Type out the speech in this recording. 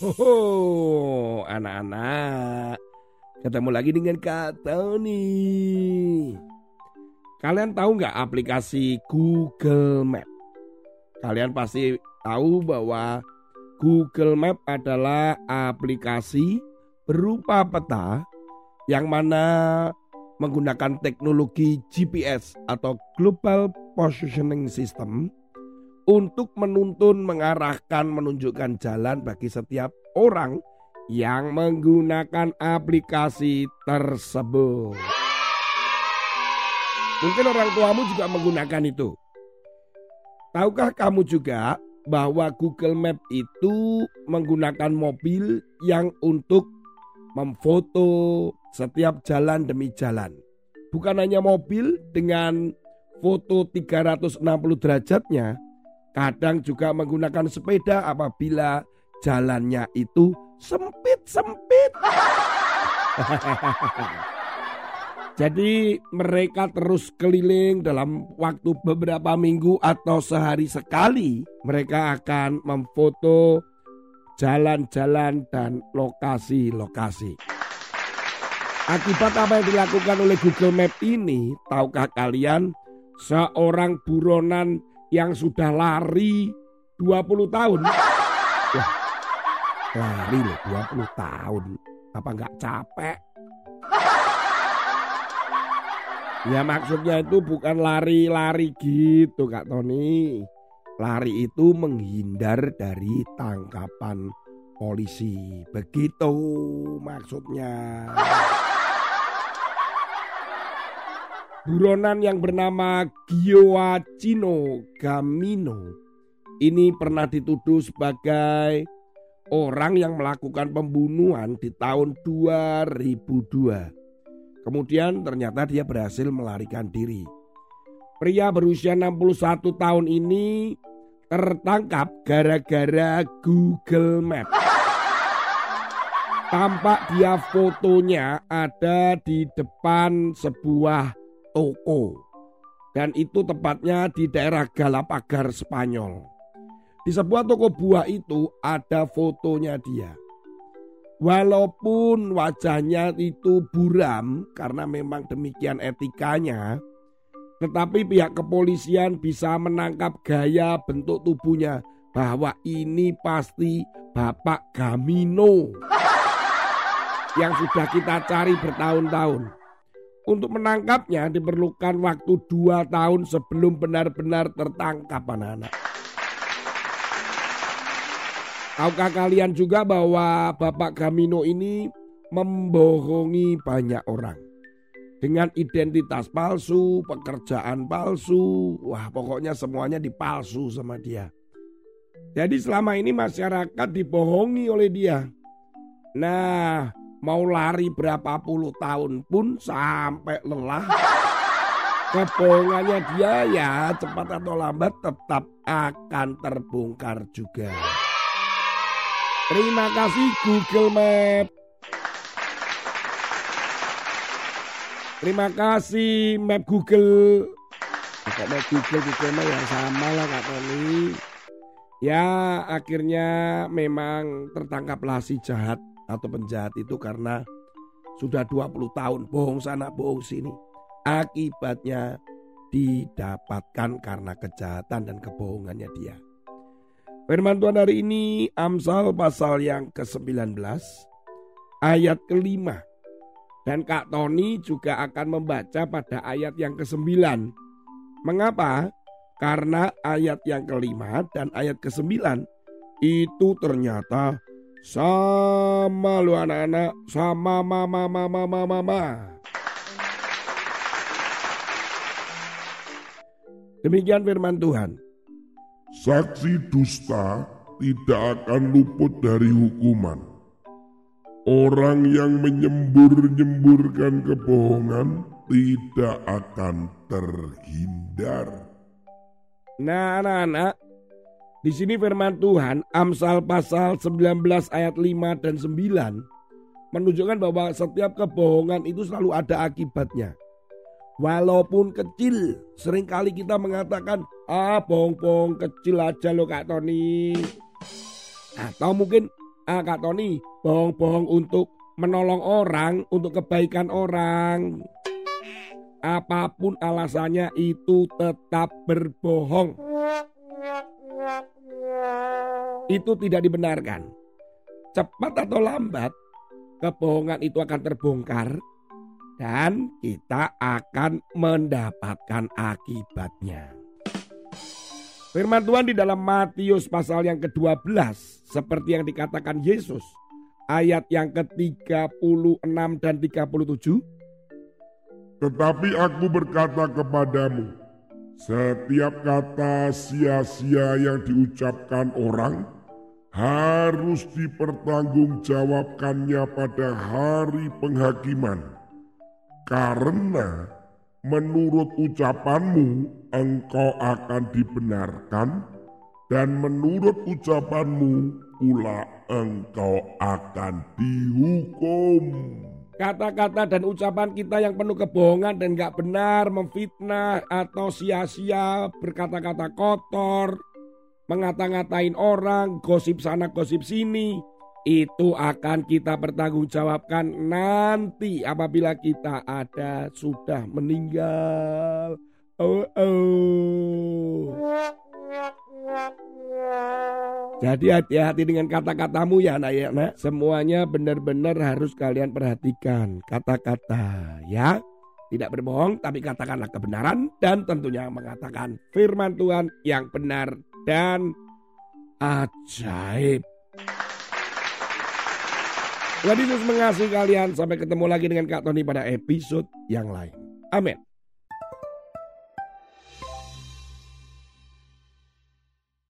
Hoho, anak-anak. Ketemu lagi dengan Kak Tony. Kalian tahu nggak aplikasi Google Map? Kalian pasti tahu bahwa Google Map adalah aplikasi berupa peta yang mana menggunakan teknologi GPS atau Global Positioning System untuk menuntun, mengarahkan, menunjukkan jalan bagi setiap orang yang menggunakan aplikasi tersebut. Mungkin orang tuamu juga menggunakan itu. Tahukah kamu juga bahwa Google Map itu menggunakan mobil yang untuk memfoto setiap jalan demi jalan. Bukan hanya mobil dengan foto 360 derajatnya, Kadang juga menggunakan sepeda apabila jalannya itu sempit-sempit. Jadi mereka terus keliling dalam waktu beberapa minggu atau sehari sekali. Mereka akan memfoto jalan-jalan dan lokasi-lokasi. Akibat apa yang dilakukan oleh Google Map ini, tahukah kalian seorang buronan yang sudah lari 20 tahun. Wah, lari loh 20 tahun. Apa nggak capek? Ya maksudnya itu bukan lari-lari gitu Kak Tony. Lari itu menghindar dari tangkapan polisi. Begitu maksudnya. Buronan yang bernama Gioacino Gamino ini pernah dituduh sebagai orang yang melakukan pembunuhan di tahun 2002. Kemudian ternyata dia berhasil melarikan diri. Pria berusia 61 tahun ini tertangkap gara-gara Google Map. Tampak dia fotonya ada di depan sebuah toko. Dan itu tepatnya di daerah Galapagar, Spanyol. Di sebuah toko buah itu ada fotonya dia. Walaupun wajahnya itu buram karena memang demikian etikanya, tetapi pihak kepolisian bisa menangkap gaya bentuk tubuhnya bahwa ini pasti Bapak Gamino yang sudah kita cari bertahun-tahun. Untuk menangkapnya diperlukan waktu dua tahun sebelum benar-benar tertangkap anak-anak. Tahukah kalian juga bahwa Bapak Gamino ini membohongi banyak orang. Dengan identitas palsu, pekerjaan palsu, wah pokoknya semuanya dipalsu sama dia. Jadi selama ini masyarakat dibohongi oleh dia. Nah, mau lari berapa puluh tahun pun sampai lelah kebohongannya dia ya cepat atau lambat tetap akan terbongkar juga. Terima kasih Google Map. Terima kasih Map Google. Kok Map Google Google Map yang sama lah Kak Tony. Ya akhirnya memang tertangkaplah si jahat atau penjahat itu karena sudah 20 tahun bohong sana bohong sini. Akibatnya didapatkan karena kejahatan dan kebohongannya dia. Firman Tuhan hari ini Amsal pasal yang ke-19 ayat kelima. Dan Kak Tony juga akan membaca pada ayat yang ke-9. Mengapa? Karena ayat yang kelima dan ayat ke-9 itu ternyata sama lu anak-anak, sama mama mama mama mama. Demikian firman Tuhan. Saksi dusta tidak akan luput dari hukuman. Orang yang menyembur-nyemburkan kebohongan tidak akan terhindar. Nah anak-anak, di sini firman Tuhan Amsal pasal 19 ayat 5 dan 9 menunjukkan bahwa setiap kebohongan itu selalu ada akibatnya. Walaupun kecil, sering kali kita mengatakan, ah bohong-bohong kecil aja lo Kak Tony. Atau mungkin Ah Kak Tony, bohong-bohong untuk menolong orang, untuk kebaikan orang. Apa pun alasannya itu tetap berbohong. Itu tidak dibenarkan. Cepat atau lambat, kebohongan itu akan terbongkar dan kita akan mendapatkan akibatnya. Firman Tuhan di dalam Matius pasal yang ke-12 seperti yang dikatakan Yesus ayat yang ke-36 dan 37 Tetapi aku berkata kepadamu setiap kata sia-sia yang diucapkan orang harus dipertanggungjawabkannya pada hari penghakiman. Karena menurut ucapanmu engkau akan dibenarkan dan menurut ucapanmu pula engkau akan dihukum. Kata-kata dan ucapan kita yang penuh kebohongan dan gak benar, memfitnah atau sia-sia, berkata-kata kotor, mengata-ngatain orang, gosip sana gosip sini, itu akan kita pertanggungjawabkan nanti apabila kita ada sudah meninggal. Oh, oh. Jadi hati-hati dengan kata-katamu ya nak ya nak. Semuanya benar-benar harus kalian perhatikan kata-kata ya. Tidak berbohong tapi katakanlah kebenaran dan tentunya mengatakan firman Tuhan yang benar dan ajaib. Tuhan Yesus mengasihi kalian. Sampai ketemu lagi dengan Kak Tony pada episode yang lain. Amin.